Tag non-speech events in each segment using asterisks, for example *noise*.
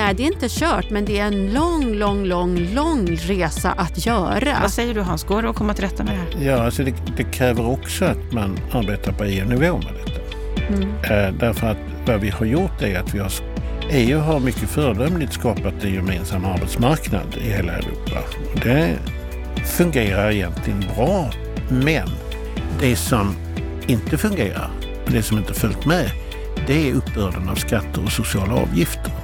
Nej, det är inte kört, men det är en lång, lång, lång, lång resa att göra. Vad säger du Hans, går det att komma till rätta med det här? Ja, alltså det, det kräver också att man arbetar på EU-nivå med detta. Mm. Eh, därför att vad vi har gjort är att vi har EU har mycket föredömligt skapat en gemensam arbetsmarknad i hela Europa. Det fungerar egentligen bra, men det som inte fungerar, det som inte följt med, det är uppbörden av skatter och sociala avgifter.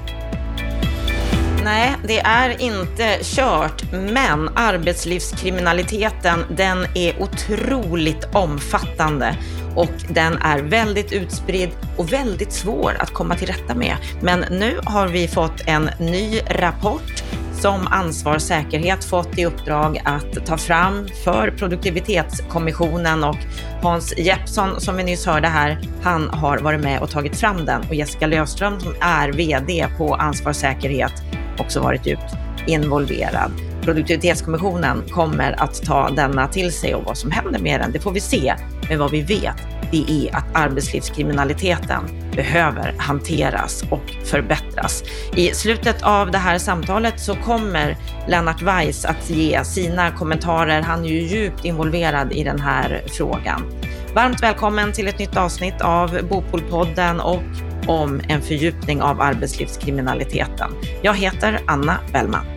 Nej, det är inte kört, men arbetslivskriminaliteten den är otroligt omfattande. Och den är väldigt utspridd och väldigt svår att komma till rätta med. Men nu har vi fått en ny rapport som Ansvar säkerhet fått i uppdrag att ta fram för produktivitetskommissionen. Och Hans Jeppsson som vi nyss hörde här, han har varit med och tagit fram den. Och Jessica Löfström som är VD på Ansvar säkerhet också varit djupt involverad. Produktivitetskommissionen kommer att ta denna till sig och vad som händer med den, det får vi se. Men vad vi vet, det är att arbetslivskriminaliteten behöver hanteras och förbättras. I slutet av det här samtalet så kommer Lennart Weiss att ge sina kommentarer. Han är ju djupt involverad i den här frågan. Varmt välkommen till ett nytt avsnitt av Bopolpodden och om en fördjupning av arbetslivskriminaliteten. Jag heter Anna Bellman.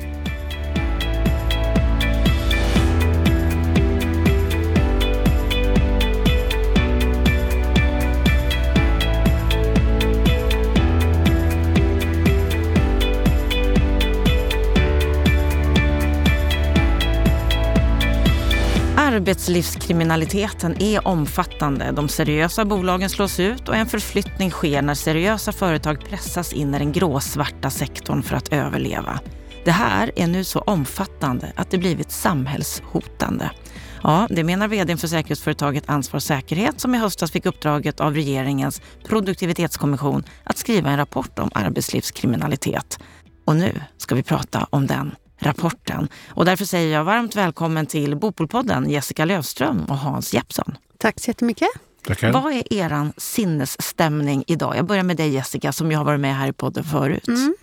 Arbetslivskriminaliteten är omfattande. De seriösa bolagen slås ut och en förflyttning sker när seriösa företag pressas in i den gråsvarta sektorn för att överleva. Det här är nu så omfattande att det blivit samhällshotande. Ja, det menar vdn för säkerhetsföretaget Ansvar Säkerhet som i höstas fick uppdraget av regeringens produktivitetskommission att skriva en rapport om arbetslivskriminalitet. Och nu ska vi prata om den rapporten. Och därför säger jag varmt välkommen till Bopolpodden Jessica Lövström och Hans Jeppsson. Tack så jättemycket. Tackar. Vad är er sinnesstämning idag? Jag börjar med dig Jessica som ju har varit med här i podden förut. Mm.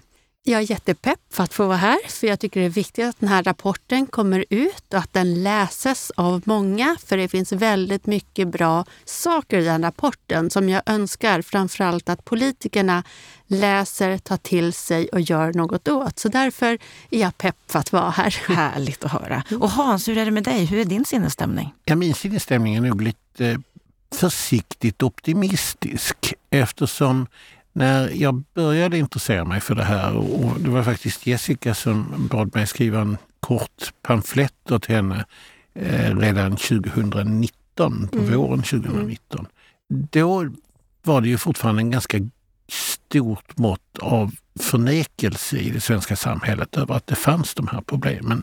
Jag är jättepepp för att få vara här, för jag tycker det är viktigt att den här rapporten kommer ut och att den läses av många, för det finns väldigt mycket bra saker i den rapporten som jag önskar framförallt att politikerna läser, tar till sig och gör något åt. Så därför är jag pepp för att vara här. *laughs* Härligt att höra. Och Hans, hur är det med dig? Hur är din sinnesstämning? Ja, min sinnesstämning är nog lite försiktigt optimistisk eftersom när jag började intressera mig för det här och det var faktiskt Jessica som bad mig skriva en kort pamflett åt henne eh, redan 2019, på mm. våren 2019. Då var det ju fortfarande en ganska stort mått av förnekelse i det svenska samhället över att det fanns de här problemen.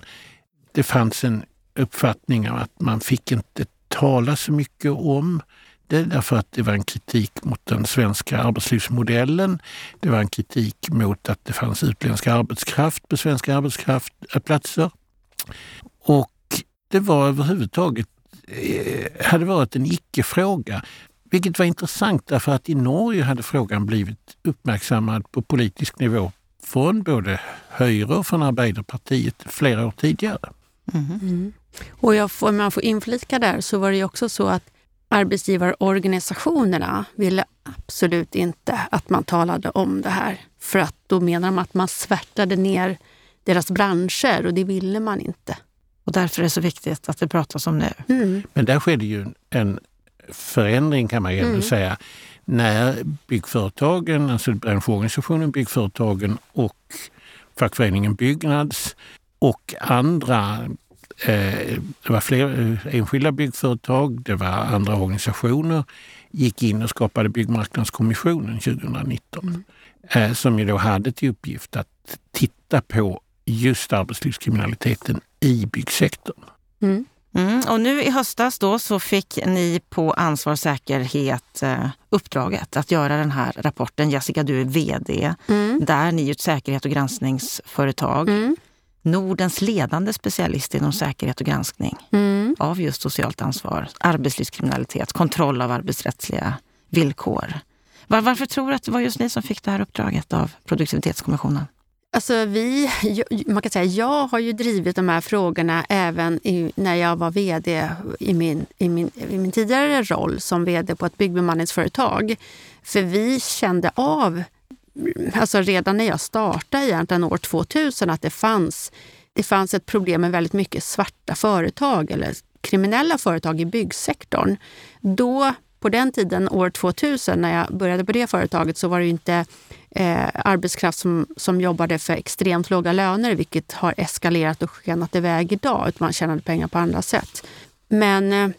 Det fanns en uppfattning av att man fick inte tala så mycket om det därför att det var en kritik mot den svenska arbetslivsmodellen. Det var en kritik mot att det fanns utländsk arbetskraft på svenska arbetsplatser. Och det var överhuvudtaget eh, hade varit en icke-fråga. Vilket var intressant därför att i Norge hade frågan blivit uppmärksammad på politisk nivå från både Höjre och från Arbeiderpartiet flera år tidigare. Mm. Mm. Och jag får, om man får inflika där så var det ju också så att arbetsgivarorganisationerna ville absolut inte att man talade om det här. För att då menar de att man svärtade ner deras branscher och det ville man inte. Och därför är det så viktigt att det pratas om nu. Mm. Men där skedde ju en förändring kan man ju ändå mm. säga. När byggföretagen, alltså branschorganisationen Byggföretagen och fackföreningen Byggnads och andra det var fler eh, enskilda byggföretag, det var andra organisationer, gick in och skapade Byggmarknadskommissionen 2019. Mm. Eh, som ju då hade till uppgift att titta på just arbetslivskriminaliteten i byggsektorn. Mm. Mm, och nu i höstas då så fick ni på Ansvar säkerhet eh, uppdraget att göra den här rapporten. Jessica, du är VD. Mm. Där ni är ett säkerhet och granskningsföretag. Mm. Nordens ledande specialist inom säkerhet och granskning mm. av just socialt ansvar, arbetslivskriminalitet, kontroll av arbetsrättsliga villkor. Var, varför tror du att det var just ni som fick det här uppdraget av Produktivitetskommissionen? Alltså vi, man kan säga jag har ju drivit de här frågorna även i, när jag var vd i min, i, min, i min tidigare roll som vd på ett byggbemanningsföretag. För vi kände av, alltså redan när jag startade egentligen år 2000, att det fanns, det fanns ett problem med väldigt mycket svarta företag eller kriminella företag i byggsektorn. Då, på den tiden, år 2000, när jag började på det företaget, så var det inte eh, arbetskraft som, som jobbade för extremt låga löner, vilket har eskalerat och skenat iväg idag. Utan man tjänade pengar på andra sätt. Men eh,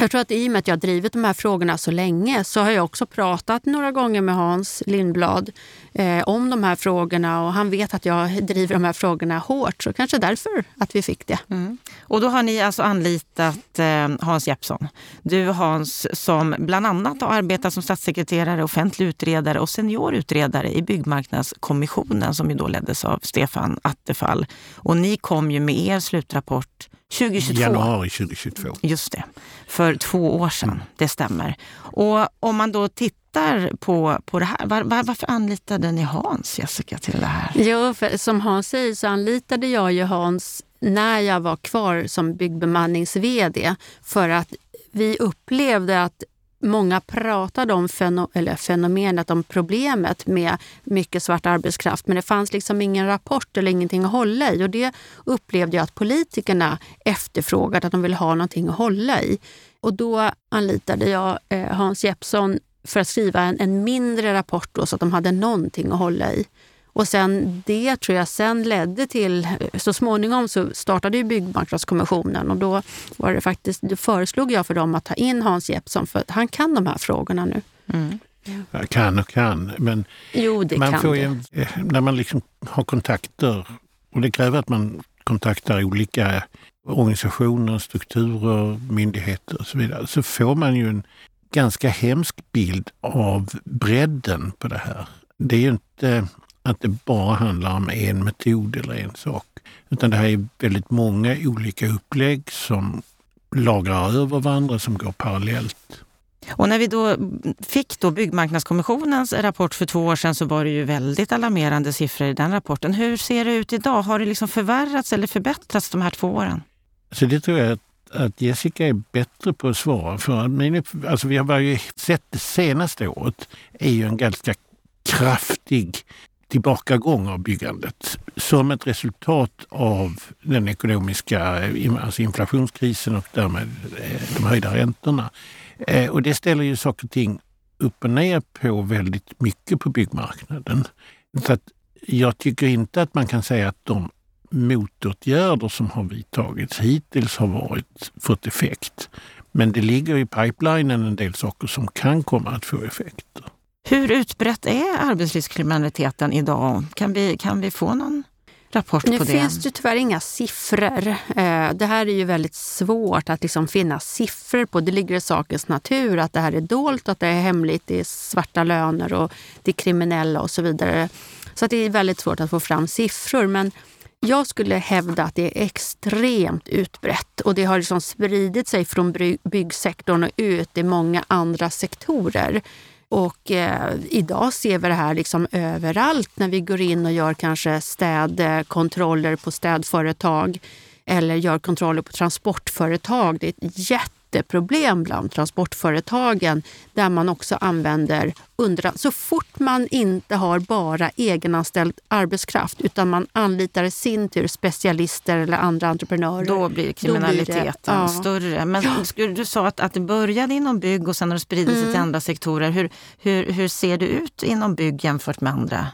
jag tror att i och med att jag drivit de här frågorna så länge så har jag också pratat några gånger med Hans Lindblad eh, om de här frågorna och han vet att jag driver de här frågorna hårt. Så kanske därför att vi fick det. Mm. Och då har ni alltså anlitat eh, Hans Jeppsson. Du Hans som bland annat har arbetat som statssekreterare, offentlig utredare och seniorutredare i Byggmarknadskommissionen som ju då leddes av Stefan Attefall. Och ni kom ju med er slutrapport 2022. Januari 2022. Just det, för två år sedan. Mm. Det stämmer. Och om man då tittar på, på det här, var, var, varför anlitade ni Hans, Jessica, till det här? Jo, för som Hans säger så anlitade jag ju Hans när jag var kvar som byggbemannings-VD för att vi upplevde att många pratade om feno eller fenomenet, om problemet med mycket svart arbetskraft. Men det fanns liksom ingen rapport eller ingenting att hålla i. Och det upplevde jag att politikerna efterfrågade, att de ville ha någonting att hålla i. Och då anlitade jag eh, Hans Jeppsson för att skriva en, en mindre rapport då, så att de hade någonting att hålla i. Och sen det tror jag sen ledde till, så småningom så startade ju Byggmarknadskommissionen och då var det faktiskt, då föreslog jag för dem att ta in Hans Jeppsson för att han kan de här frågorna nu. Mm. Ja, kan och kan, men jo, man får ju, eh, när man liksom har kontakter och det kräver att man kontaktar olika organisationer, strukturer, myndigheter och så vidare, så får man ju en ganska hemsk bild av bredden på det här. Det är ju inte att det bara handlar om en metod eller en sak. Utan det här är väldigt många olika upplägg som lagrar över varandra, som går parallellt. Och när vi då fick då Byggmarknadskommissionens rapport för två år sedan så var det ju väldigt alarmerande siffror i den rapporten. Hur ser det ut idag? Har det liksom förvärrats eller förbättrats de här två åren? Så det tror jag att, att Jessica är bättre på att svara. För min, alltså vi har ju sett det senaste året är ju en ganska kraftig tillbakagång av byggandet som ett resultat av den ekonomiska eh, alltså inflationskrisen och därmed eh, de höjda räntorna. Eh, och det ställer ju saker och ting upp och ner på väldigt mycket på byggmarknaden. Så att jag tycker inte att man kan säga att de motåtgärder som har vidtagits hittills har varit, fått effekt. Men det ligger i pipelinen en del saker som kan komma att få effekter. Hur utbrett är arbetslivskriminaliteten idag? Kan vi, kan vi få någon rapport nu på det? Nu finns det tyvärr inga siffror. Eh, det här är ju väldigt svårt att liksom finna siffror på. Det ligger i sakens natur att det här är dolt, att det är hemligt, det är svarta löner och det är kriminella och så vidare. Så det är väldigt svårt att få fram siffror. Men jag skulle hävda att det är extremt utbrett och det har liksom spridit sig från byggsektorn och ut i många andra sektorer. Och eh, idag ser vi det här liksom överallt när vi går in och gör kanske städkontroller på städföretag eller gör kontroller på transportföretag. Det är ett jätte jätteproblem bland transportföretagen där man också använder under... Så fort man inte har bara egenanställd arbetskraft utan man anlitar i sin tur specialister eller andra entreprenörer. Då blir kriminaliteten blir det, ja. större. Men ja. du sa att, att det började inom bygg och sen har det spridit sig mm. till andra sektorer. Hur, hur, hur ser det ut inom bygg jämfört med andra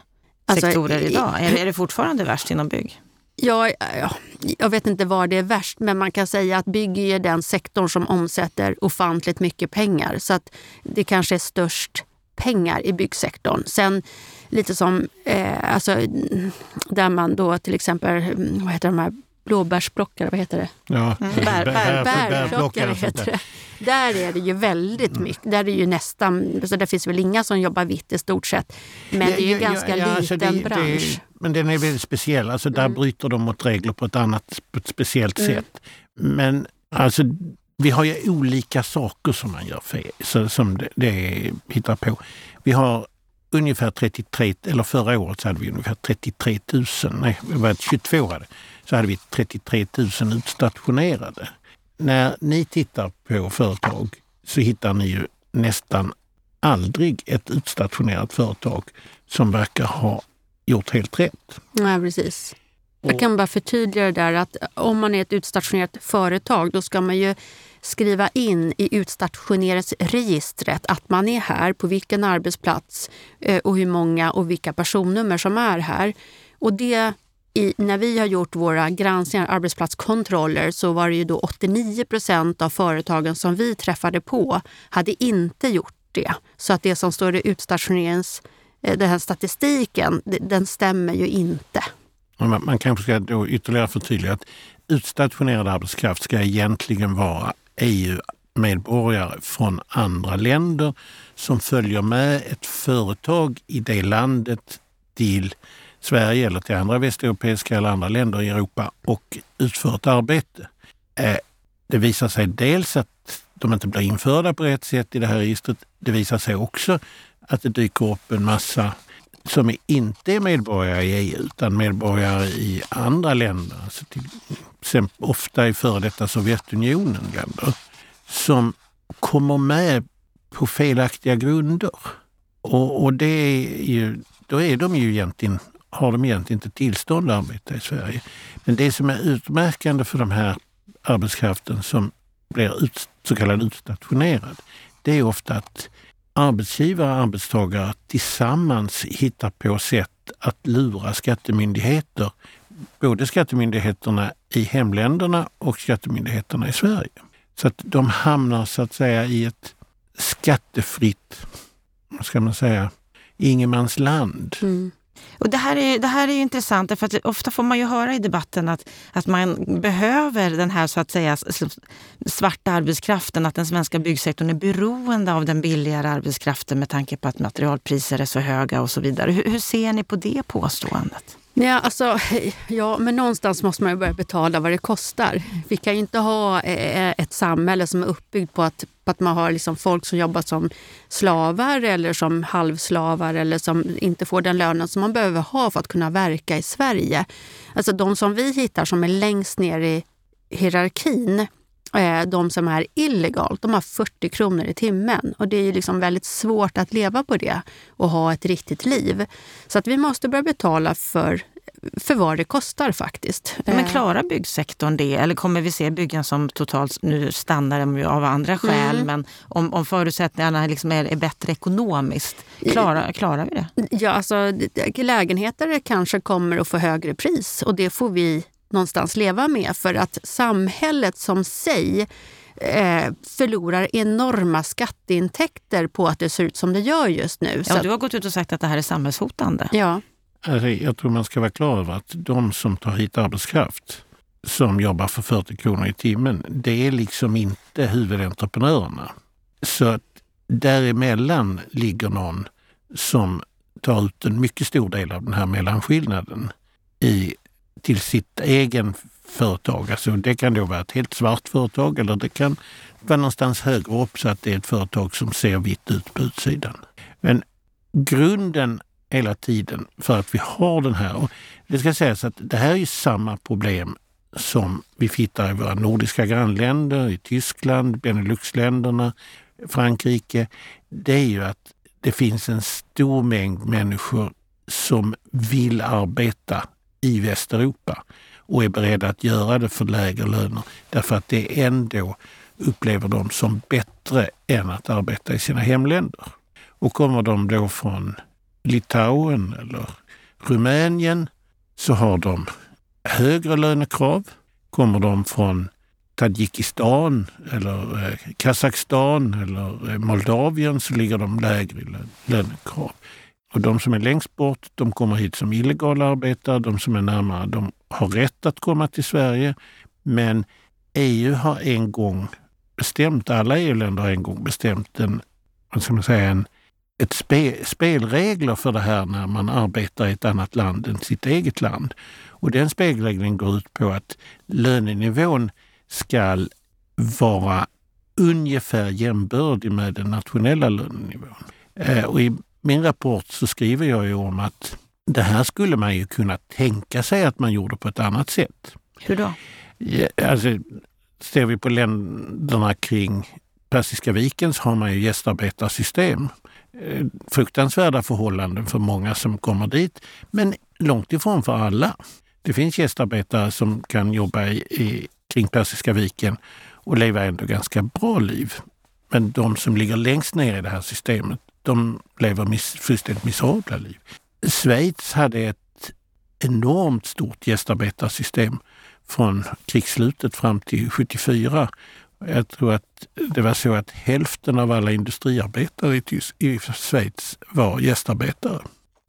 alltså, sektorer idag? Är, är det fortfarande värst inom bygg? Ja, ja, jag vet inte var det är värst, men man kan säga att bygg är den sektorn som omsätter ofantligt mycket pengar. Så att det kanske är störst pengar i byggsektorn. Sen lite som eh, alltså, där man då till exempel, vad heter de här blåbärsplockare, vad heter det? Ja, mm. bär, bär, bär, bärplockare heter det. Där är det ju väldigt mm. mycket. Där är det ju nästan, så där finns väl inga som jobbar vitt i stort sett. Men det är ju ja, ganska ja, alltså liten alltså det, bransch. Det, men den är väldigt speciell. Alltså där mm. bryter de mot regler på ett annat, på ett speciellt mm. sätt. Men alltså vi har ju olika saker som man gör fel, så, som det, det hittar på. Vi har ungefär 33, eller förra året så hade vi ungefär 33 000, nej, det var 22 hade, så hade vi 33 000 utstationerade. När ni tittar på företag så hittar ni ju nästan aldrig ett utstationerat företag som verkar ha gjort helt rätt. Nej, precis. Jag kan bara förtydliga det där att om man är ett utstationerat företag då ska man ju skriva in i utstationeringsregistret att man är här, på vilken arbetsplats eh, och hur många och vilka personnummer som är här. Och det i, när vi har gjort våra granskningar, arbetsplatskontroller, så var det ju då 89 procent av företagen som vi träffade på hade inte gjort det. Så att det som står i utstationerings, eh, Eh, den här statistiken, den stämmer ju inte. Man, man kanske ska då ytterligare förtydliga att utstationerad arbetskraft ska egentligen vara EU-medborgare från andra länder som följer med ett företag i det landet till Sverige eller till andra västeuropeiska eller andra länder i Europa och utför ett arbete. Eh, det visar sig dels att de inte blir införda på rätt sätt i det här registret. Det visar sig också att det dyker upp en massa som inte är medborgare i EU utan medborgare i andra länder, alltså till exempel ofta i före detta Sovjetunionen länder, som kommer med på felaktiga grunder. Och, och det är ju, då är de ju egentligen, har de egentligen inte tillstånd att arbeta i Sverige. Men det som är utmärkande för de här arbetskraften som blir ut, så kallad utstationerad, det är ofta att arbetsgivare och arbetstagare tillsammans hittar på sätt att lura skattemyndigheter, både skattemyndigheterna i hemländerna och skattemyndigheterna i Sverige. Så att de hamnar så att säga i ett skattefritt, vad ska man säga, ingenmansland. Mm. Och det, här är, det här är intressant, för att ofta får man ju höra i debatten att, att man behöver den här så att säga svarta arbetskraften, att den svenska byggsektorn är beroende av den billigare arbetskraften med tanke på att materialpriser är så höga och så vidare. Hur, hur ser ni på det påståendet? Ja, alltså, ja, men någonstans måste man ju börja betala vad det kostar. Vi kan ju inte ha eh, ett samhälle som är uppbyggt på att, på att man har liksom folk som jobbar som slavar eller som halvslavar eller som inte får den lönen som man behöver ha för att kunna verka i Sverige. Alltså de som vi hittar som är längst ner i hierarkin de som är illegalt, de har 40 kronor i timmen. Och det är ju liksom väldigt svårt att leva på det och ha ett riktigt liv. Så att vi måste börja betala för för vad det kostar faktiskt. Men eh. klarar byggsektorn det? Eller kommer vi se byggen som totalt, nu stannar de av andra skäl, mm. men om, om förutsättningarna liksom är, är, bättre ekonomiskt, klarar, klarar vi det? Ja, alltså lägenheter kanske kommer att få högre pris och det får vi någonstans leva med för att samhället som sig eh, förlorar enorma skatteintäkter på att det ser ut som det gör just nu. Ja, du har gått ut och sagt att det här är samhällshotande. Ja. Jag tror man ska vara klar över att de som tar hit arbetskraft som jobbar för 40 kronor i timmen, det är liksom inte huvudentreprenörerna. Så att däremellan ligger någon som tar ut en mycket stor del av den här mellanskillnaden i till sitt egen företag. Alltså det kan då vara ett helt svart företag eller det kan vara någonstans högre upp så att det är ett företag som ser vitt ut på utsidan. Men grunden hela tiden för att vi har den här, och det ska sägas att det här är samma problem som vi hittar i våra nordiska grannländer, i Tyskland, Beneluxländerna, Frankrike. Det är ju att det finns en stor mängd människor som vill arbeta i Västeuropa och är beredda att göra det för lägre löner därför att det ändå upplever de som bättre än att arbeta i sina hemländer. Och kommer de då från Litauen eller Rumänien så har de högre lönekrav. Kommer de från Tadzjikistan eller eh, Kazakstan eller eh, Moldavien så ligger de lägre i lönekrav. Och de som är längst bort, de kommer hit som illegala arbetare. De som är närmare, de har rätt att komma till Sverige. Men EU har en gång bestämt, alla EU-länder har en gång bestämt en, vad ska man säga, en, ett spe, spelregler för det här när man arbetar i ett annat land än sitt eget land. Och den spelregeln går ut på att lönenivån ska vara ungefär jämbördig med den nationella lönenivån. Eh, och i min rapport så skriver jag ju om att det här skulle man ju kunna tänka sig att man gjorde på ett annat sätt. Hur då? Ja, alltså, ser vi på länderna kring Persiska viken så har man ju gästarbetarsystem. Eh, fruktansvärda förhållanden för många som kommer dit, men långt ifrån för alla. Det finns gästarbetare som kan jobba i, i, kring Persiska viken och leva ändå ganska bra liv. Men de som ligger längst ner i det här systemet, de lever miss, fullständigt miserabla liv. Schweiz hade ett enormt stort gästarbetarsystem från krigsslutet fram till 74. Jag tror att det var så att hälften av alla industriarbetare i, i Schweiz var gästarbetare.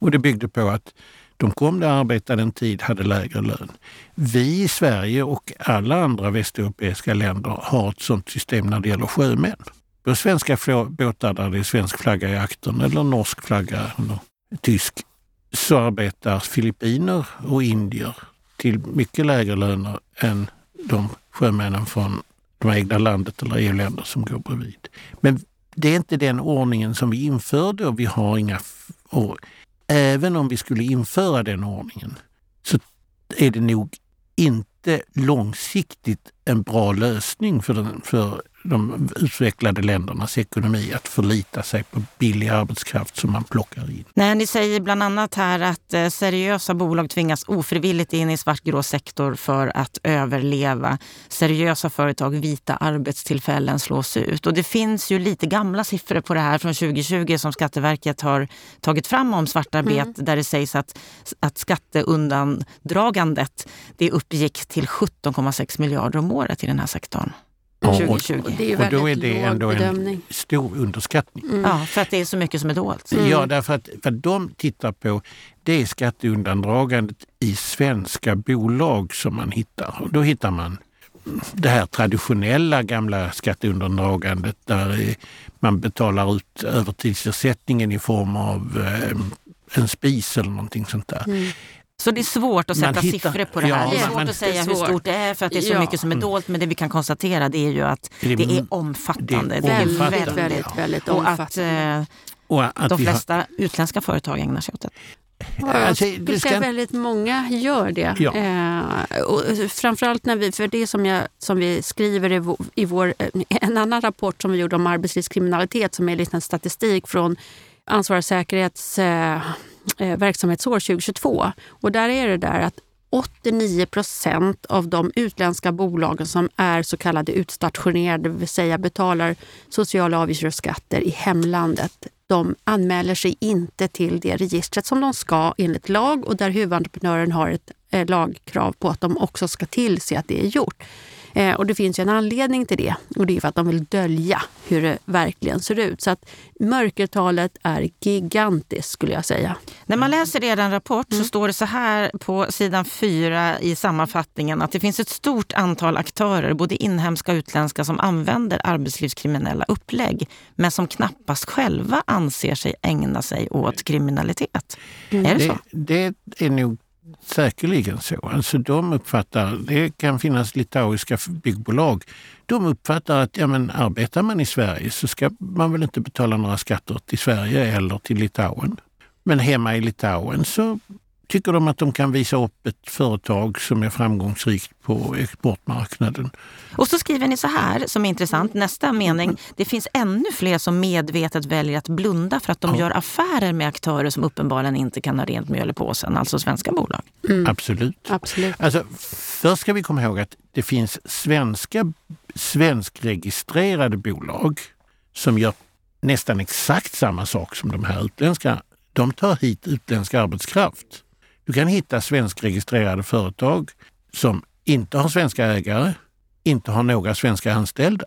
Och det byggde på att de kom där, arbetade en tid, hade lägre lön. Vi i Sverige och alla andra västeuropeiska länder har ett sådant system när det gäller sjömän. På svenska båtar där det är svensk flagga i aktern eller norsk flagga eller tysk så arbetar filippiner och indier till mycket lägre löner än de sjömännen från det egna landet eller EU-länder som går bredvid. Men det är inte den ordningen som vi införde och vi har inga... Och även om vi skulle införa den ordningen så är det nog inte långsiktigt en bra lösning för, den, för de utvecklade ländernas ekonomi att förlita sig på billig arbetskraft som man plockar in. Nej, ni säger bland annat här att eh, seriösa bolag tvingas ofrivilligt in i svartgrå sektor för att överleva. Seriösa företag, vita arbetstillfällen slås ut. Och det finns ju lite gamla siffror på det här från 2020 som Skatteverket har tagit fram om svartarbete mm. där det sägs att, att skatteundandragandet det uppgick till 17,6 miljarder om året i den här sektorn. 2020. Och, det är och då är det ändå bedömning. en stor underskattning. Mm. Ja, för att det är så mycket som är dolt. Mm. Ja, därför att vad de tittar på det är skatteundandragandet i svenska bolag som man hittar. Och då hittar man det här traditionella gamla skatteundandragandet där man betalar ut övertidsersättningen i form av eh, en spis eller någonting sånt där. Mm. Så det är svårt att sätta hittar, siffror på det här. Ja, det är svårt man, att säga hur stort det är för att det är så ja. mycket som är dolt. Men det vi kan konstatera det är ju att det är, det är omfattande. Det är, omfattande. väldigt, väldigt, väldigt omfattande. Och att, eh, och att de flesta har... utländska företag ägnar sig åt det. Alltså, det ska... väldigt många gör det. Ja. Eh, och framförallt när vi, för det som, jag, som vi skriver i vår, i vår, eh, en annan rapport som vi gjorde om arbetslivskriminalitet som är lite statistik från ansvarig säkerhets eh, eh, verksamhetsår 2022. Och där är det där att 89 procent av de utländska bolagen som är så kallade utstationerade, det vill säga betalar sociala avgifter och skatter i hemlandet, de anmäler sig inte till det registret som de ska enligt lag och där huvudentreprenören har ett eh, lagkrav på att de också ska tillse att det är gjort. Eh, och det finns ju en anledning till det och det är för att de vill dölja hur det verkligen ser ut. Så att mörkertalet är gigantiskt skulle jag säga. När man läser er rapport mm. så står det så här på sidan fyra i sammanfattningen att det finns ett stort antal aktörer, både inhemska och utländska, som använder arbetslivskriminella upplägg men som knappast själva anser sig ägna sig åt kriminalitet. Mm. Är det, det så? Det är nog säkerligen så. Alltså de uppfattar, det kan finnas litauiska byggbolag, de uppfattar att ja, men arbetar man i Sverige så ska man väl inte betala några skatter till Sverige eller till Litauen. Men hemma i Litauen så tycker de att de kan visa upp ett företag som är framgångsrikt på exportmarknaden. Och så skriver ni så här, som är intressant, nästa mening. Det finns ännu fler som medvetet väljer att blunda för att de ja. gör affärer med aktörer som uppenbarligen inte kan ha rent mjöl i påsen, alltså svenska bolag. Mm. Absolut. Absolut. Alltså, först ska vi komma ihåg att det finns svenska, svenskregistrerade bolag som gör nästan exakt samma sak som de här utländska. De tar hit utländsk arbetskraft. Du kan hitta svenskregistrerade företag som inte har svenska ägare, inte har några svenska anställda.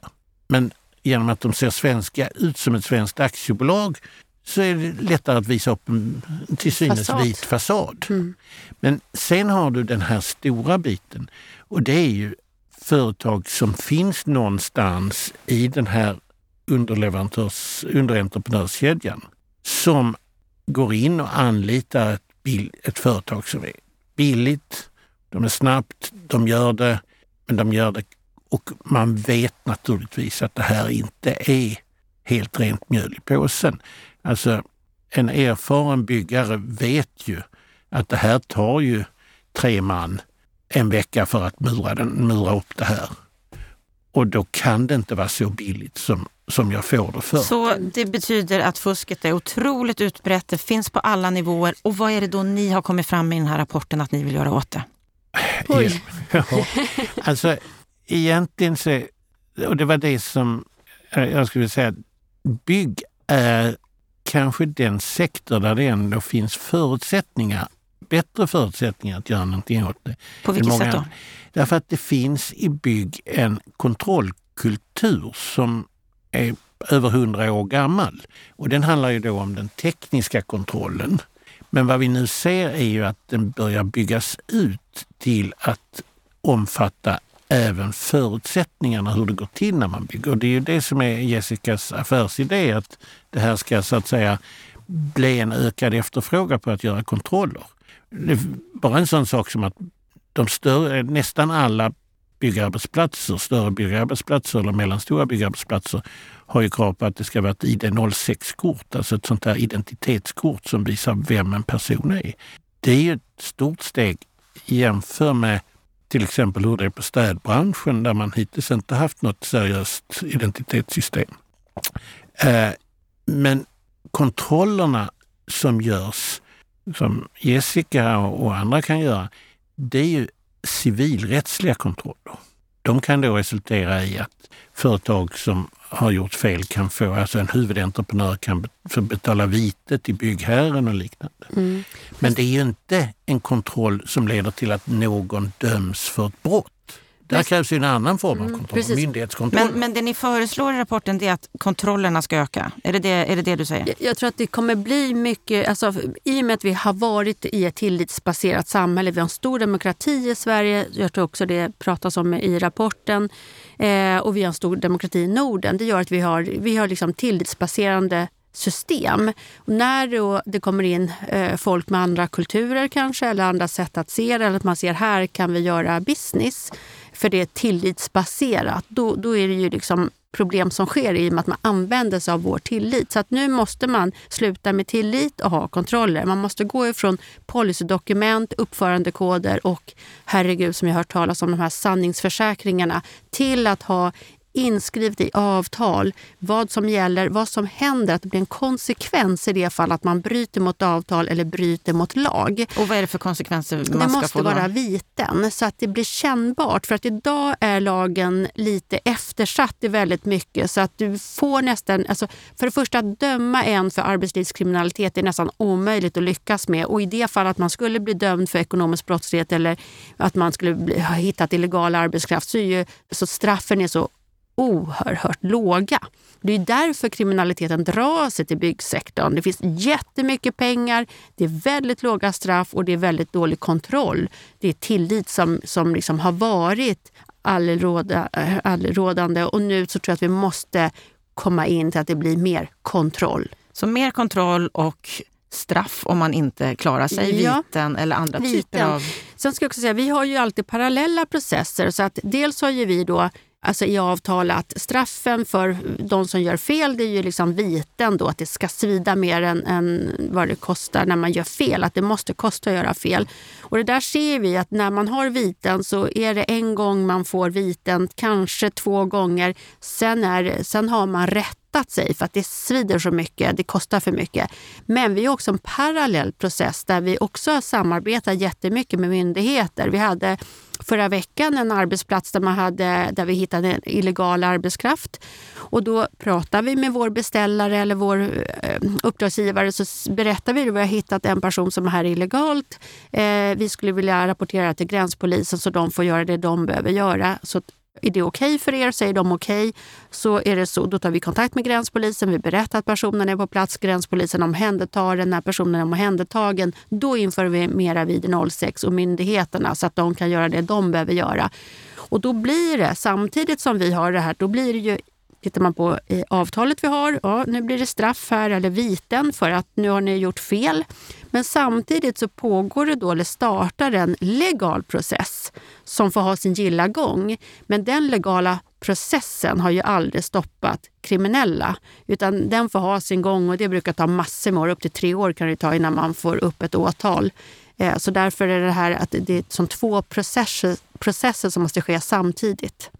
Men genom att de ser svenska ut som ett svenskt aktiebolag så är det lättare att visa upp en till synes fasad. vit fasad. Mm. Men sen har du den här stora biten och det är ju företag som finns någonstans i den här underleverantörs, underentreprenörskedjan som går in och anlitar ett ett företag som är billigt, de är snabbt, de gör det, men de gör det och man vet naturligtvis att det här inte är helt rent mjöl i påsen. Alltså, en erfaren byggare vet ju att det här tar ju tre man en vecka för att mura, den, mura upp det här. Och då kan det inte vara så billigt som, som jag får det för. Så det betyder att fusket är otroligt utbrett, det finns på alla nivåer. Och vad är det då ni har kommit fram i den här rapporten att ni vill göra åt det? Oj. *laughs* Ja, alltså egentligen så, och det var det som jag skulle säga, bygg är kanske den sektor där det ändå finns förutsättningar, bättre förutsättningar att göra någonting åt det. På vilket sätt då? Därför att det finns i bygg en kontrollkultur som är över hundra år gammal. Och den handlar ju då om den tekniska kontrollen. Men vad vi nu ser är ju att den börjar byggas ut till att omfatta även förutsättningarna hur det går till när man bygger. Och det är ju det som är Jessicas affärsidé, att det här ska så att säga bli en ökad efterfrågan på att göra kontroller. bara en sån sak som att de större, nästan alla byggarbetsplatser, större byggarbetsplatser eller mellanstora byggarbetsplatser har ju krav på att det ska vara ett ID06-kort, alltså ett sånt där identitetskort som visar vem en person är. Det är ju ett stort steg jämfört med till exempel hur det är på städbranschen där man hittills inte haft något seriöst identitetssystem. Eh, men kontrollerna som görs, som Jessica och andra kan göra, det är ju civilrättsliga kontroller. De kan då resultera i att företag som har gjort fel kan få, alltså en huvudentreprenör kan betala vite till byggherren och liknande. Mm. Men det är ju inte en kontroll som leder till att någon döms för ett brott. Där krävs ju en annan form av mm, kontroll, mm, myndighetskontroll. Men, men det ni föreslår i rapporten är att kontrollerna ska öka? Är det det, är det, det du säger? Jag, jag, tror att det kommer bli mycket, alltså, i och med att vi har varit i ett tillitsbaserat samhälle, vi har en stor demokrati i Sverige, jag tror också det pratas om i rapporten, eh, och vi har en stor demokrati i Norden. Det gör att vi har, vi har liksom tillitsbaserande system. Och när det kommer in eh, folk med andra kulturer kanske eller andra sätt att se det, eller att man ser här kan vi göra business, för det är tillitsbaserat, då, då är det ju liksom problem som sker i och med att man använder sig av vår tillit. Så att nu måste man sluta med tillit och ha kontroller. Man måste gå ifrån policydokument, uppförandekoder och herregud som jag har hört talas om de här sanningsförsäkringarna till att ha inskrivet i avtal vad som gäller, vad som händer, att det blir en konsekvens i det fall att man bryter mot avtal eller bryter mot lag. Och vad är det för konsekvenser man det ska få? Det måste vara viten så att det blir kännbart. För att idag är lagen lite eftersatt i väldigt mycket så att du får nästan, alltså för det första att döma en för arbetslivskriminalitet är nästan omöjligt att lyckas med och i det fall att man skulle bli dömd för ekonomisk brottslighet eller att man skulle bli, ha hittat illegal arbetskraft så, är ju, så straffen är så oerhört låga. Det är därför kriminaliteten drar sig till byggsektorn. Det finns jättemycket pengar, det är väldigt låga straff och det är väldigt dålig kontroll. Det är tillit som, som liksom har varit allrådande och nu så tror jag att vi måste komma in till att det blir mer kontroll. Så mer kontroll och straff om man inte klarar sig, ja, viten eller andra viten. typer av... Sen ska jag också säga, vi har ju alltid parallella processer. Så att dels har ju vi då alltså i avtal att straffen för de som gör fel det är ju liksom viten då, att det ska svida mer än, än vad det kostar när man gör fel. Att det måste kosta att göra fel. Och det där ser vi att när man har viten så är det en gång man får viten, kanske två gånger. Sen, är, sen har man rättat sig för att det svider så mycket, det kostar för mycket. Men vi har också en parallell process där vi också samarbetar jättemycket med myndigheter. Vi hade förra veckan en arbetsplats där, man hade, där vi hittade illegal arbetskraft. Och då pratar vi med vår beställare eller vår eh, uppdragsgivare så berättar vi att vi har hittat en person som är här illegalt. Eh, vi skulle vilja rapportera till gränspolisen så de får göra det de behöver göra. Så är det okej okay för er? Säger de okej, okay, så är det så. Då tar vi kontakt med gränspolisen. Vi berättar att personen är på plats. Gränspolisen omhändertar den. När personen är omhändertagen, då inför vi mera vid 06 och myndigheterna så att de kan göra det de behöver göra. Och då blir det, samtidigt som vi har det här, då blir det ju Tittar man på eh, avtalet vi har, ja, nu blir det straff här eller viten för att nu har ni gjort fel. Men samtidigt så pågår det då, eller startar en legal process som får ha sin gilla gång. Men den legala processen har ju aldrig stoppat kriminella, utan den får ha sin gång och det brukar ta massor med år, upp till tre år kan det ta innan man får upp ett åtal. Eh, så därför är det här att det är som två processer, processer som måste ske samtidigt.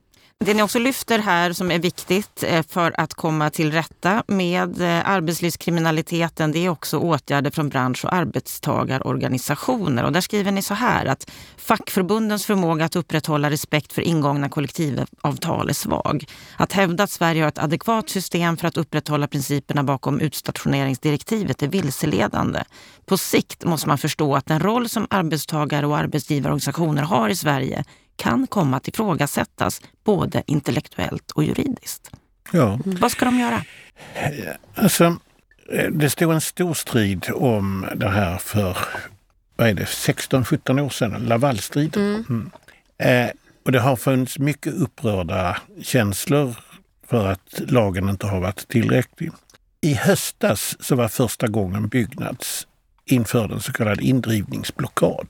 Det ni också lyfter här som är viktigt eh, för att komma till rätta med eh, arbetslivskriminaliteten, det är också åtgärder från bransch och arbetstagarorganisationer. Och där skriver ni så här att fackförbundens förmåga att upprätthålla respekt för ingångna kollektivavtal är svag. Att hävda att Sverige har ett adekvat system för att upprätthålla principerna bakom utstationeringsdirektivet är vilseledande. På sikt måste man förstå att den roll som arbetstagare och arbetsgivarorganisationer har i Sverige kan komma att ifrågasättas både intellektuellt och juridiskt. Ja. Vad ska de göra? Alltså, det stod en stor strid om det här för vad är det, 16-17 år sedan, Lavalstriden. Mm. Mm. Eh, och det har funnits mycket upprörda känslor för att lagen inte har varit tillräcklig. I höstas så var första gången Byggnads införde en så kallad indrivningsblockad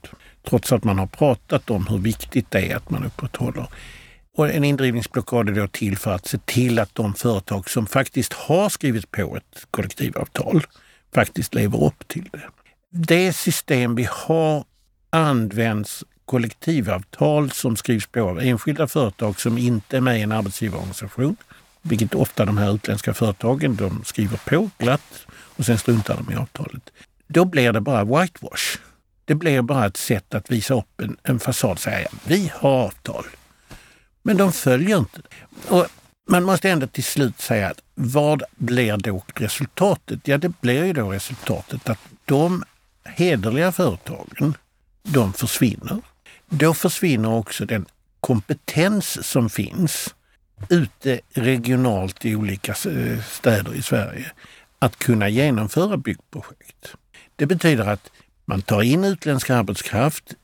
trots att man har pratat om hur viktigt det är att man upprätthåller. Och en indrivningsblockad är då till för att se till att de företag som faktiskt har skrivit på ett kollektivavtal faktiskt lever upp till det. Det system vi har används kollektivavtal som skrivs på av enskilda företag som inte är med i en arbetsgivarorganisation, vilket ofta de här utländska företagen de skriver på glatt och sen struntar de i avtalet. Då blir det bara whitewash. Det blir bara ett sätt att visa upp en, en fasad, säga vi har avtal. Men de följer inte. Och man måste ändå till slut säga att vad blir då resultatet? Ja, det blir ju då resultatet att de hederliga företagen, de försvinner. Då försvinner också den kompetens som finns ute regionalt i olika eh, städer i Sverige att kunna genomföra byggprojekt. Det betyder att man tar in utländsk arbetskraft.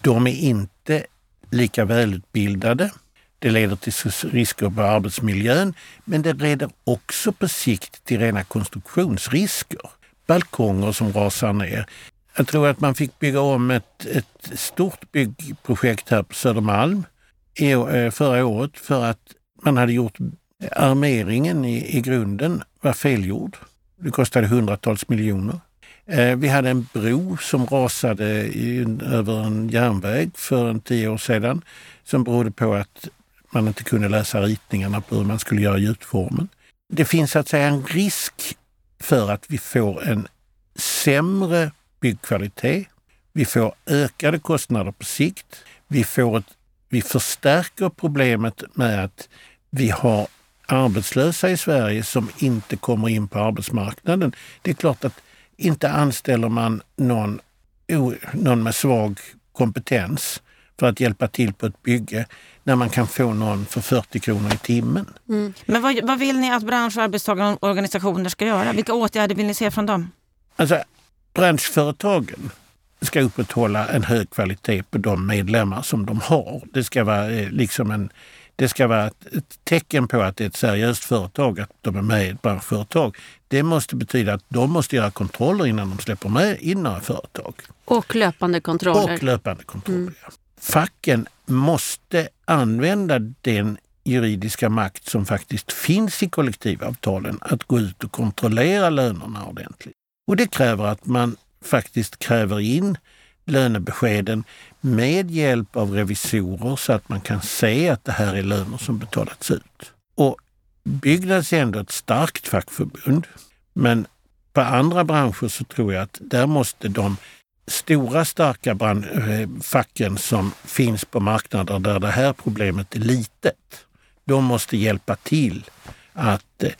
De är inte lika välutbildade. Det leder till risker på arbetsmiljön, men det leder också på sikt till rena konstruktionsrisker. Balkonger som rasar ner. Jag tror att man fick bygga om ett, ett stort byggprojekt här på Södermalm eh, förra året för att man hade gjort armeringen i, i grunden var felgjord. Det kostade hundratals miljoner. Eh, vi hade en bro som rasade över en järnväg för en tio år sedan som berodde på att man inte kunde läsa ritningarna på hur man skulle göra gjutformen. Det finns så att säga en risk för att vi får en sämre byggkvalitet. Vi får ökade kostnader på sikt. Vi, får ett, vi förstärker problemet med att vi har arbetslösa i Sverige som inte kommer in på arbetsmarknaden. Det är klart att inte anställer man någon, någon med svag kompetens för att hjälpa till på ett bygge när man kan få någon för 40 kronor i timmen. Mm. Men vad, vad, vill ni att bransch och arbetstagarorganisationer ska göra? Vilka åtgärder vill ni se från dem? Alltså, branschföretagen ska upprätthålla en hög kvalitet på de medlemmar som de har. Det ska vara eh, liksom en det ska vara ett tecken på att det är ett seriöst företag, att de är med i ett branschföretag. Det måste betyda att de måste göra kontroller innan de släpper med in några företag. Och löpande kontroller. Och löpande kontroller, mm. Facken måste använda den juridiska makt som faktiskt finns i kollektivavtalen att gå ut och kontrollera lönerna ordentligt. Och det kräver att man faktiskt kräver in lönebeskeden med hjälp av revisorer så att man kan se att det här är löner som betalats ut. Och Byggnads är ändå ett starkt fackförbund. Men på andra branscher så tror jag att där måste de stora starka eh, facken som finns på marknader där det här problemet är litet, de måste hjälpa till att eh,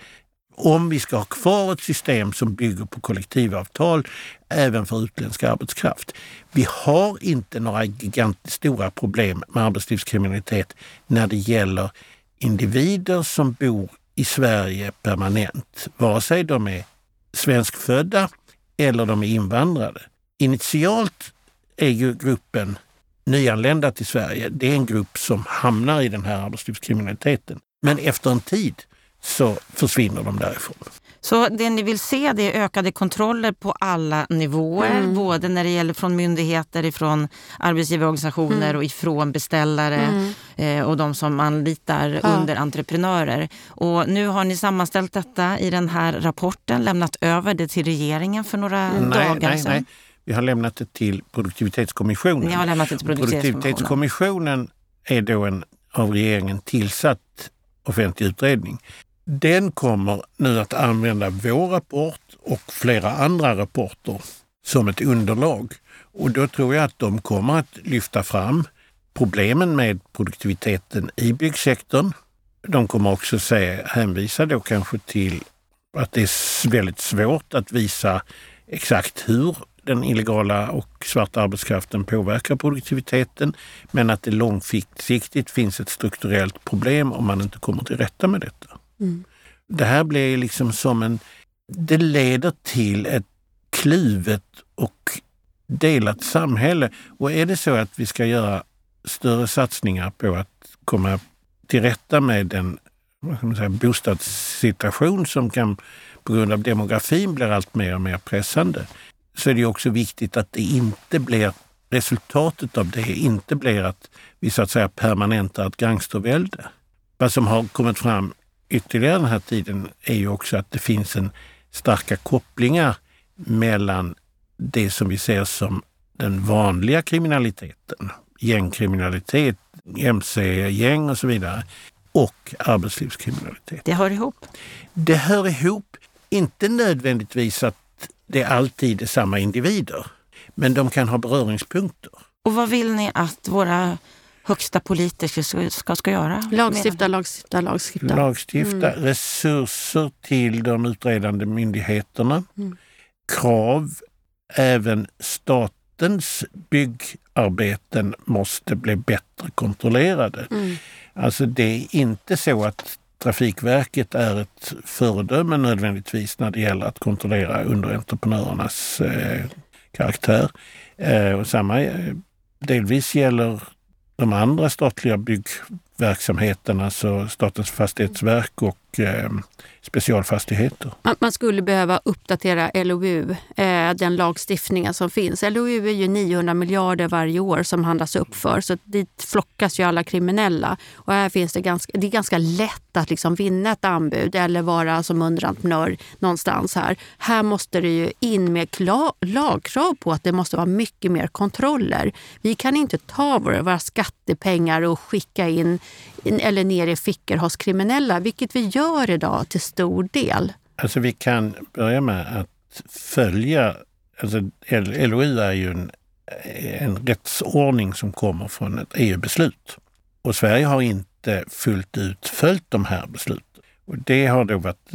om vi ska ha kvar ett system som bygger på kollektivavtal även för utländsk arbetskraft. Vi har inte några gigantiskt stora problem med arbetslivskriminalitet när det gäller individer som bor i Sverige permanent, vare sig de är svenskfödda eller de är invandrade. Initialt är ju gruppen nyanlända till Sverige, det är en grupp som hamnar i den här arbetslivskriminaliteten. Men efter en tid så försvinner de därifrån. Så det ni vill se det är ökade kontroller på alla nivåer, mm. både när det gäller från myndigheter, ifrån arbetsgivarorganisationer mm. och ifrån beställare mm. eh, och de som anlitar ja. underentreprenörer. Och nu har ni sammanställt detta i den här rapporten, lämnat över det till regeringen för några nej, dagar nej, sedan. Nej. Vi har lämnat det till Produktivitetskommissionen. Ni har lämnat det till Produktivitetskommissionen. Produktivitetskommissionen är då en av regeringen tillsatt offentlig utredning. Den kommer nu att använda vår rapport och flera andra rapporter som ett underlag. Och då tror jag att de kommer att lyfta fram problemen med produktiviteten i byggsektorn. De kommer också säga, hänvisa då kanske till att det är väldigt svårt att visa exakt hur den illegala och svarta arbetskraften påverkar produktiviteten men att det långsiktigt finns ett strukturellt problem om man inte kommer till rätta med detta. Mm. Det här blir liksom som en... Det leder till ett kluvet och delat samhälle. Och är det så att vi ska göra större satsningar på att komma till rätta med den vad man säga, bostadssituation som kan på grund av demografin blir allt mer och mer pressande, så är det också viktigt att det inte blir resultatet av det inte blir att vi så att säga permanentar ett gangstervälde. Vad som har kommit fram ytterligare den här tiden är ju också att det finns en starka kopplingar mellan det som vi ser som den vanliga kriminaliteten, gängkriminalitet, mc-gäng och så vidare, och arbetslivskriminalitet. Det hör ihop? Det hör ihop. Inte nödvändigtvis att det alltid är samma individer, men de kan ha beröringspunkter. Och vad vill ni att våra högsta politiker ska, ska, göra? Lagstifta, lagstifta, lagstifta. Lagstifta, mm. resurser till de utredande myndigheterna. Mm. Krav, även statens byggarbeten måste bli bättre kontrollerade. Mm. Alltså det är inte så att Trafikverket är ett föredöme nödvändigtvis när det gäller att kontrollera underentreprenörernas eh, karaktär. Eh, och samma eh, delvis gäller de andra statliga bygg verksamheterna, alltså Statens fastighetsverk och eh, Specialfastigheter. Man skulle behöva uppdatera LOU, eh, den lagstiftningen som finns. LOU är ju 900 miljarder varje år som handlas upp för, så dit flockas ju alla kriminella. Och här finns det ganska, det är ganska lätt att liksom vinna ett anbud eller vara som underentreprenör någonstans här. Här måste det ju in med lagkrav på att det måste vara mycket mer kontroller. Vi kan inte ta våra, våra skattepengar och skicka in eller ner i fickor hos kriminella, vilket vi gör idag till stor del. Alltså vi kan börja med att följa, alltså LOU är ju en, en rättsordning som kommer från ett EU-beslut. Och Sverige har inte fullt ut följt de här besluten. Och det har då varit,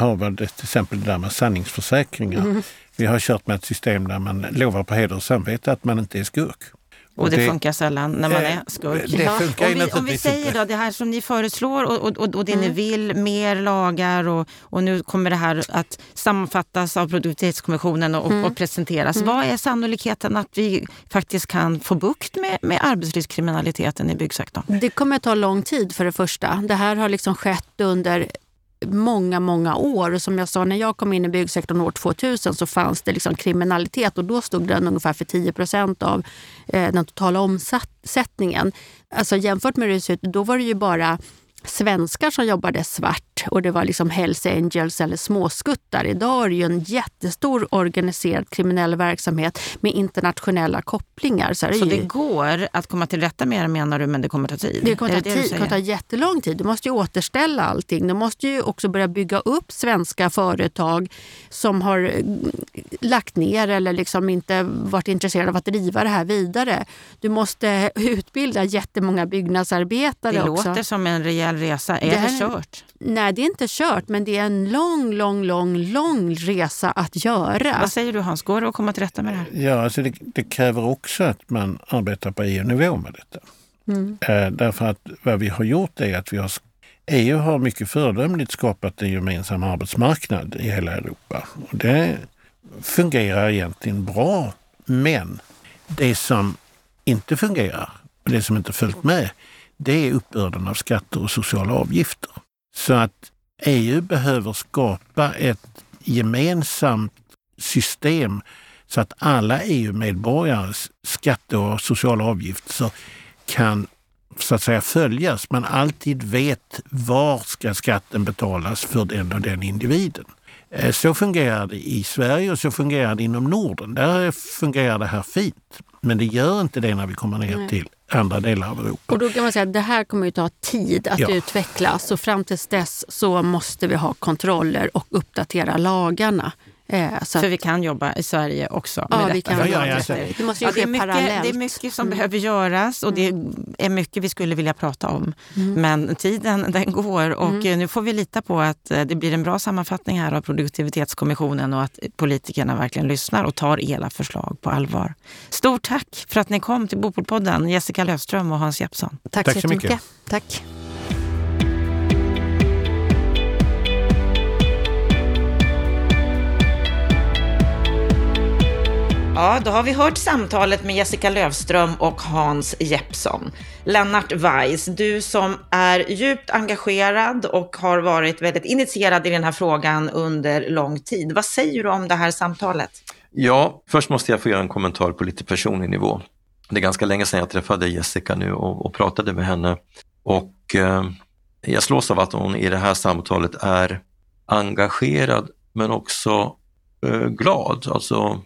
har varit till exempel det där med sanningsförsäkringar. Mm. Vi har kört med ett system där man lovar på heder och samvete att man inte är skurk. Och det, det, funkar sällan när man är skurk. Det ja. funkar om, vi, om vi säger då det här som ni föreslår och, och, och det mm. ni vill, mer lagar och, och nu kommer det här att sammanfattas av produktivitetskommissionen och, mm. och presenteras. Mm. Vad är sannolikheten att vi faktiskt kan få bukt med, med arbetslivskriminaliteten i byggsektorn? Det kommer att ta lång tid för det första. Det här har liksom skett under många, många år. Och som jag sa, när jag kom in i byggsektorn år 2000 så fanns det liksom kriminalitet och då stod den ungefär för 10 procent av eh, den totala omsättningen. Alltså jämfört med hur det ser ut, då var det ju bara svenskar som jobbade svart och det var liksom Hells Angels eller småskuttar. Idag är det ju en jättestor organiserad kriminell verksamhet med internationella kopplingar. Så, det, så det ju... går att komma till rätta med det menar du, men det kommer ta tid? Det kommer ta, det tid, det kommer ta jättelång tid. Du måste ju återställa allting. Du måste ju också börja bygga upp svenska företag som har mm, lagt ner eller liksom inte varit intresserade av att driva det här vidare. Du måste utbilda jättemånga byggnadsarbetare det också. Det låter som en rejäl resa. Är det, här, det kört? Nej, det är inte kört, men det är en lång, lång, lång, lång resa att göra. Vad säger du Hans, går det att komma till rätta med det här? Ja, alltså det, det kräver också att man arbetar på EU-nivå med detta. Mm. Eh, därför att vad vi har gjort är att vi har EU har mycket föredömligt skapat en gemensam arbetsmarknad i hela Europa. Och det fungerar egentligen bra. Men det som inte fungerar och det som inte följt med, det är uppbörden av skatter och sociala avgifter. Så att EU behöver skapa ett gemensamt system så att alla EU-medborgares skatte och sociala avgifter kan så att säga följas. Man alltid vet var ska skatten betalas för den och den individen. Eh, så fungerar det i Sverige och så fungerar det inom Norden. Där fungerar det här fint. Men det gör inte det när vi kommer ner till andra delar av Europa. Och då kan man säga att det här kommer ju ta tid att ja. utvecklas och fram tills dess så måste vi ha kontroller och uppdatera lagarna. Eh, så För vi kan jobba i Sverige också med ja, detta. Vi kan ja, ja, ja, det måste ju ja, det, är mycket, parallellt. det är mycket som mm. behöver göras och det är mycket vi skulle vilja prata om. Mm. Men tiden den går och mm. nu får vi lita på att eh, det blir en bra sammanfattning här av produktivitetskommissionen och att politikerna verkligen lyssnar och tar era förslag på allvar. Stort tack för att ni kom till Bopolpodden, Jessica Löfström och Hans Jeppsson. Tack, tack så mycket. Tack. Ja, då har vi hört samtalet med Jessica Lövström och Hans Jeppsson. Lennart Weiss, du som är djupt engagerad och har varit väldigt initierad i den här frågan under lång tid. Vad säger du om det här samtalet? Ja, först måste jag få göra en kommentar på lite personlig nivå. Det är ganska länge sedan jag träffade Jessica nu och, och pratade med henne och eh, jag slås av att hon i det här samtalet är engagerad men också eh, glad. Alltså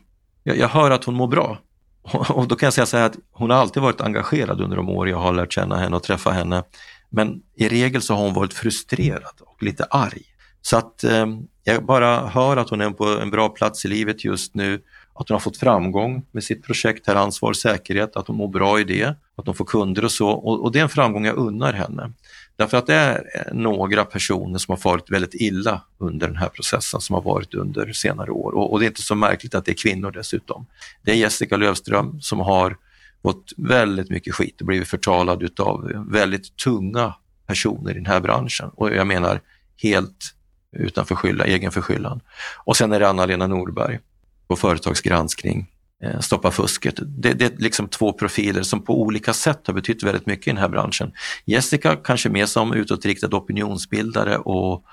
jag, jag hör att hon mår bra. *laughs* Och då kan jag säga så här att hon har alltid varit engagerad under de år jag har lärt känna henne och träffa henne. Men i regel så har hon varit frustrerad och lite arg. Så att eh, jag bara hör att hon är på en bra plats i livet just nu, att hon har fått framgång med sitt projekt här, ansvar och säkerhet, att hon mår bra i det, att hon får kunder och så. Och, och det är en framgång jag unnar henne. Därför att det är några personer som har farit väldigt illa under den här processen som har varit under senare år. Och, och det är inte så märkligt att det är kvinnor dessutom. Det är Jessica Lövström som har fått väldigt mycket skit och blivit förtalad utav väldigt tunga personer i den här branschen. Och jag menar helt utan förskyllan, egen förskyllan. Och sen är det Anna-Lena Norberg på Företagsgranskning Eh, stoppa fusket. Det, det, är liksom två profiler som på olika sätt har betytt väldigt mycket i den här branschen. Jessica kanske mer som utåtriktad opinionsbildare och,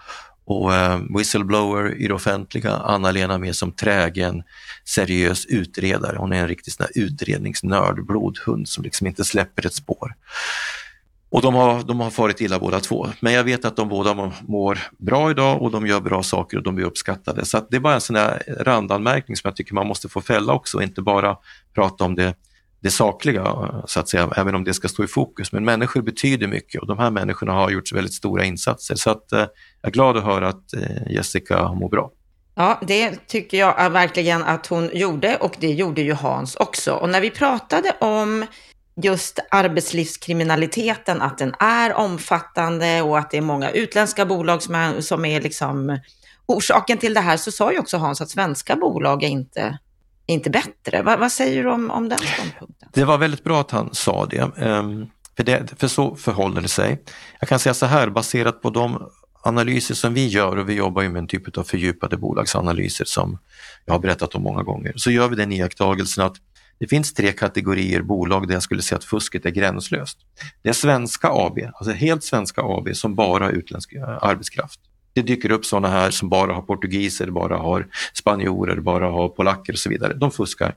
och eh, whistleblower i det offentliga. Anna-Lena mer som trägen, seriös utredare. Hon är en riktig sån utredningsnörd, blodhund som liksom inte släpper ett spår. Och de har, de har farit illa båda två. Men jag vet att de båda mår bra idag och de gör bra saker och de blir uppskattade. Så det är bara en sån där randanmärkning som jag tycker man måste få fälla också och inte bara prata om det, det sakliga, så att säga, även om det ska stå i fokus. Men människor betyder mycket och de här människorna har gjort väldigt stora insatser. Så att, eh, jag är glad att höra att eh, Jessica mår bra. Ja, det tycker jag eh, verkligen att hon gjorde och det gjorde ju Hans också. Och när vi pratade om just arbetslivskriminaliteten, att den är omfattande och att det är många utländska bolag som är, som är liksom orsaken till det här, så sa ju också Hans att svenska bolag är inte, inte bättre. Va, vad säger du om, om den ståndpunkten? Det var väldigt bra att han sa det, um, för, det, för så förhåller det sig. Jag kan säga så här, baserat på de analyser som vi gör och vi jobbar ju med en typ av fördjupade bolagsanalyser som jag har berättat om många gånger, så gör vi den iakttagelsen att det finns tre kategorier bolag där jag skulle säga att fusket är gränslöst. Det är svenska AB, alltså helt svenska AB som bara har utländsk eh, arbetskraft. Det dyker upp sådana här som bara har portugiser, bara har spanjorer, bara har polacker och så vidare. De fuskar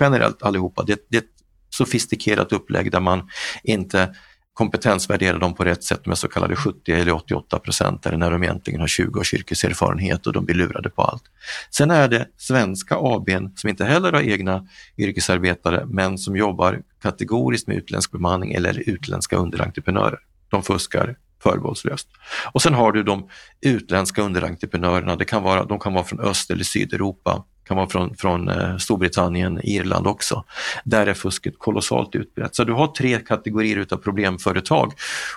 generellt allihopa. Det, det är ett sofistikerat upplägg där man inte kompetensvärdera dem på rätt sätt med så kallade 70 eller 88 procent när de egentligen har 20 års yrkeserfarenhet och de blir lurade på allt. Sen är det svenska ABn som inte heller har egna yrkesarbetare men som jobbar kategoriskt med utländsk bemanning eller utländska underentreprenörer. De fuskar förbehållslöst. Och sen har du de utländska underentreprenörerna, det kan vara, de kan vara från Öst eller Sydeuropa kan vara från, från eh, Storbritannien, Irland också. Där är fusket kolossalt utbrett. Så du har tre kategorier utav problemföretag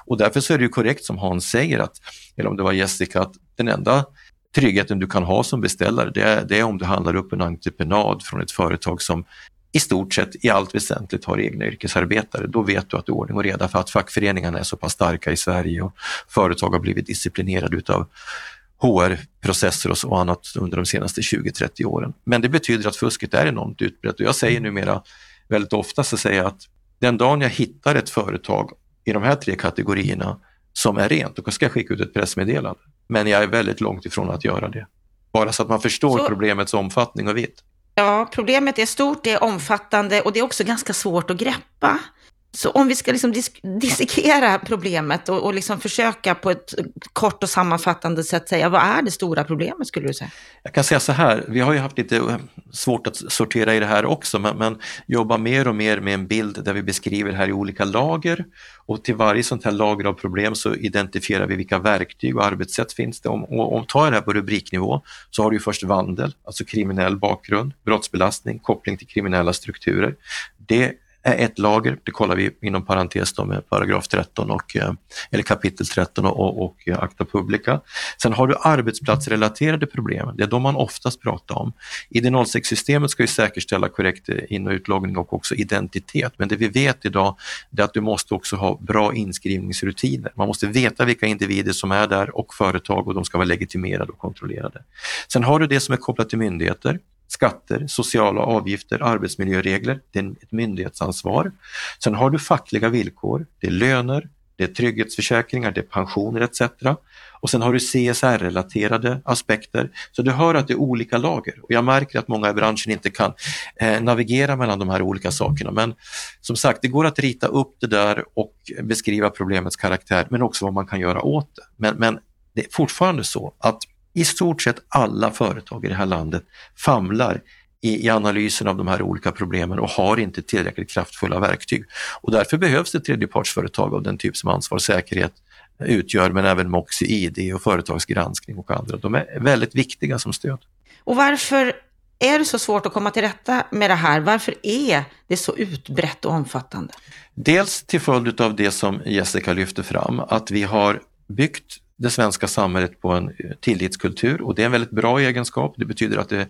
och därför så är det ju korrekt som Hans säger, att, eller om det var Jessica, att den enda tryggheten du kan ha som beställare det är, det är om du handlar upp en entreprenad från ett företag som i stort sett i allt väsentligt har egna yrkesarbetare. Då vet du att det är ordning och reda för att fackföreningarna är så pass starka i Sverige och företag har blivit disciplinerade utav HR-processer och annat under de senaste 20-30 åren. Men det betyder att fusket är enormt utbrett och jag säger numera väldigt ofta så säger jag att den dagen jag hittar ett företag i de här tre kategorierna som är rent, då ska jag skicka ut ett pressmeddelande. men jag är väldigt långt ifrån att göra det. Bara så att man förstår så... problemets omfattning och vitt. Ja, problemet är stort, det är omfattande och det är också ganska svårt att greppa. Så om vi ska liksom dis dissekera problemet och, och liksom försöka på ett kort och sammanfattande sätt säga, vad är det stora problemet skulle du säga? Jag kan säga så här, vi har ju haft lite eh, svårt att sortera i det här också, men, men jobba mer och mer med en bild där vi beskriver det här i olika lager och till varje sånt här lager av problem så identifierar vi vilka verktyg och arbetssätt finns det. Om, och, om tar det här på rubriknivå så har du först vandel, alltså kriminell bakgrund, brottsbelastning, koppling till kriminella strukturer. Det är ett lager, det kollar vi inom parentes då med paragraf 13 och, eh, eller kapitel 13 och, och akta eh, acta publica. Sen har du arbetsplatsrelaterade problem, det är de man oftast pratar om. ID06-systemet ska ju säkerställa korrekt eh, in och utloggning och också identitet, men det vi vet idag är att du måste också ha bra inskrivningsrutiner. Man måste veta vilka individer som är där och företag och de ska vara legitimerade och kontrollerade. Sen har du det som är kopplat till myndigheter skatter, sociala avgifter, arbetsmiljöregler, det är ett myndighetsansvar. Sen har du fackliga villkor, det är löner, det är trygghetsförsäkringar, det är pensioner etc. Och sen har du CSR-relaterade aspekter. Så du hör att det är olika lager och jag märker att många i branschen inte kan eh, navigera mellan de här olika sakerna. Men som sagt, det går att rita upp det där och beskriva problemets karaktär men också vad man kan göra åt det. Men, men det är fortfarande så att i stort sett alla företag i det här landet famlar i, i, analysen av de här olika problemen och har inte tillräckligt kraftfulla verktyg. Och därför behövs det tredjepartsföretag av den typ som Ansvar och säkerhet utgör, men även Moxie ID och företagsgranskning och andra. De är väldigt viktiga som stöd. Och varför är det så svårt att komma till rätta med det här? Varför är det så utbrett och omfattande? Dels till följd av det som Jessica lyfter fram, att vi har byggt det svenska samhället på en eh, tillitskultur och det är en väldigt bra egenskap. Det betyder att det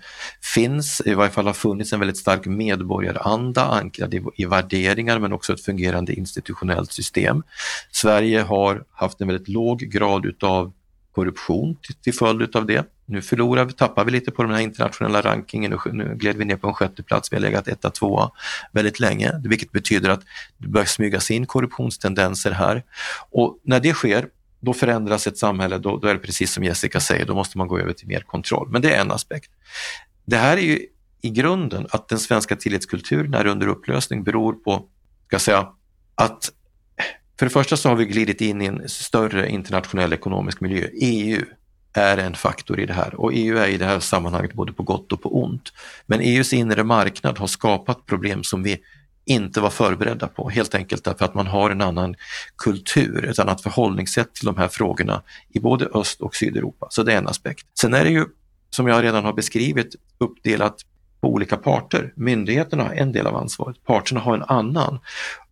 finns, i varje fall har funnits en väldigt stark medborgaranda ankrad i, i värderingar men också ett fungerande institutionellt system. Sverige har haft en väldigt låg grad utav korruption till, till följd utav det. Nu förlorar vi, tappar vi lite på den här internationella rankingen och nu gled vi ner på en sjätte plats. Vi har legat etta, tvåa väldigt länge, vilket betyder att det börjar smygas in korruptionstendenser här. Och när det sker då förändras ett samhälle, då, då, är det precis som Jessica säger, då måste man gå över till mer kontroll. Men det är en aspekt. Det här är ju i grunden att den svenska tillitskulturen är under upplösning beror på, ska jag säga, att för det första så har vi glidit in i en större internationell ekonomisk miljö. EU är en faktor i det här och EU är i det här sammanhanget både på gott och på ont. Men EUs inre marknad har skapat problem som vi inte var förberedda på, helt enkelt därför att man har en annan kultur, ett annat förhållningssätt till de här frågorna i både Öst och Sydeuropa. Så det är en aspekt. Sen är det ju, som jag redan har beskrivit, uppdelat på olika parter. Myndigheterna har en del av ansvaret, parterna har en annan.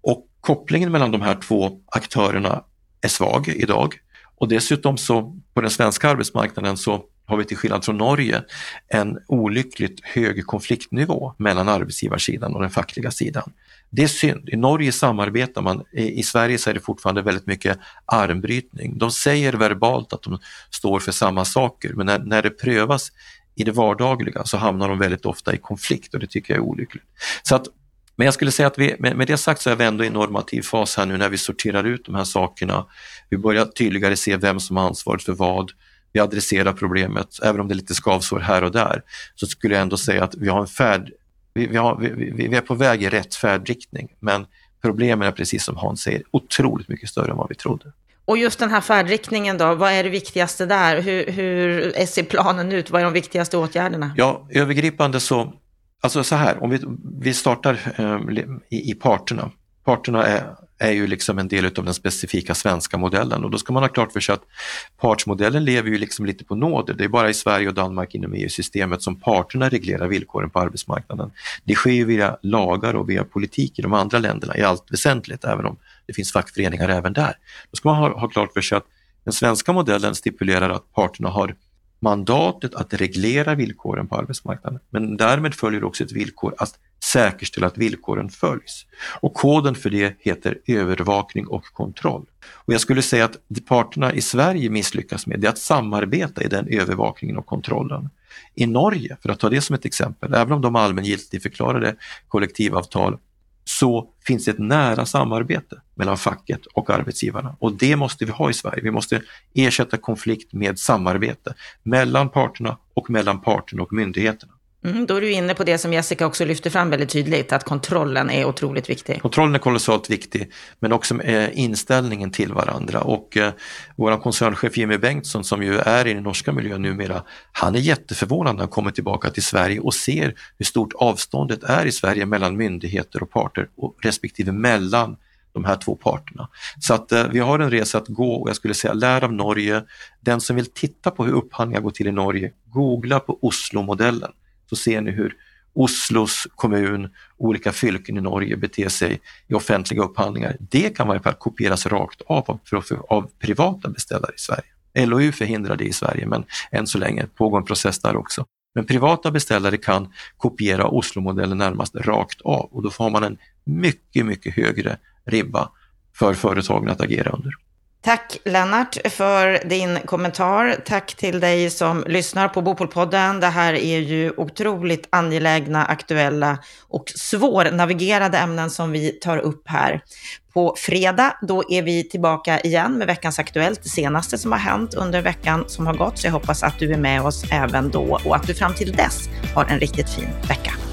Och kopplingen mellan de här två aktörerna är svag idag. Och dessutom så på den svenska arbetsmarknaden så har vi till skillnad från Norge en olyckligt hög konfliktnivå mellan arbetsgivarsidan och den fackliga sidan. Det är synd. I Norge samarbetar man, i Sverige så är det fortfarande väldigt mycket armbrytning. De säger verbalt att de står för samma saker men när, när det prövas i det vardagliga så hamnar de väldigt ofta i konflikt och det tycker jag är olyckligt. Så att, men jag skulle säga att vi, med, med det sagt så är vi ändå i en normativ fas här nu när vi sorterar ut de här sakerna. Vi börjar tydligare se vem som har ansvaret för vad vi adresserar problemet, även om det är lite skavsår här och där, så skulle jag ändå säga att vi har en färd, vi, vi, har, vi, vi är på väg i rätt färdriktning, men problemen är precis som Hans säger otroligt mycket större än vad vi trodde. Och just den här färdriktningen då, vad är det viktigaste där? Hur, hur ser planen ut? Vad är de viktigaste åtgärderna? Ja, övergripande så, alltså så här, om vi, vi startar um, i, i parterna. Parterna är är ju liksom en del av den specifika svenska modellen och då ska man ha klart för sig att partsmodellen lever ju liksom lite på nåder. Det är bara i Sverige och Danmark inom EU-systemet som parterna reglerar villkoren på arbetsmarknaden. Det sker ju via lagar och via politik i de andra länderna i allt väsentligt, även om det finns fackföreningar även där. Då ska man ha, ha klart för sig att den svenska modellen stipulerar att parterna har mandatet att reglera villkoren på arbetsmarknaden. Men därmed följer också ett villkor att säkerställa att villkoren följs. Och koden för det heter övervakning och kontroll. Och jag skulle säga att det parterna i Sverige misslyckas med det är att samarbeta i den övervakningen och kontrollen. I Norge, för att ta det som ett exempel, även om de allmängiltigt förklarade kollektivavtal så finns det ett nära samarbete mellan facket och arbetsgivarna och det måste vi ha i Sverige. Vi måste ersätta konflikt med samarbete mellan parterna och mellan parterna och myndigheterna. Mm, då är du inne på det som Jessica också lyfter fram väldigt tydligt, att kontrollen är otroligt viktig. Kontrollen är kolossalt viktig, men också eh, inställningen till varandra. Och eh, vår koncernchef Jimmy Bengtsson som ju är i den norska miljön numera, han är jätteförvånad när han kommer tillbaka till Sverige och ser hur stort avståndet är i Sverige mellan myndigheter och parter och respektive mellan de här två parterna. Så att eh, vi har en resa att gå och jag skulle säga lär av Norge. Den som vill titta på hur upphandlingar går till i Norge, googla på Oslo-modellen så ser ni hur Oslos kommun, olika fylken i Norge beter sig i offentliga upphandlingar. Det kan varje fall kopieras rakt av, av av privata beställare i Sverige. LOU förhindrar det i Sverige, men än så länge pågår en process där också. Men privata beställare kan kopiera Oslo-modellen närmast rakt av och då får man en mycket, mycket högre ribba för företagen att agera under. Tack Lennart för din kommentar. Tack till dig som lyssnar på Bopolpodden. Det här är ju otroligt angelägna, aktuella och svårnavigerade ämnen som vi tar upp här. På fredag, då är vi tillbaka igen med veckans Aktuellt, det senaste som har hänt under veckan som har gått. Så jag hoppas att du är med oss även då och att du fram till dess har en riktigt fin vecka.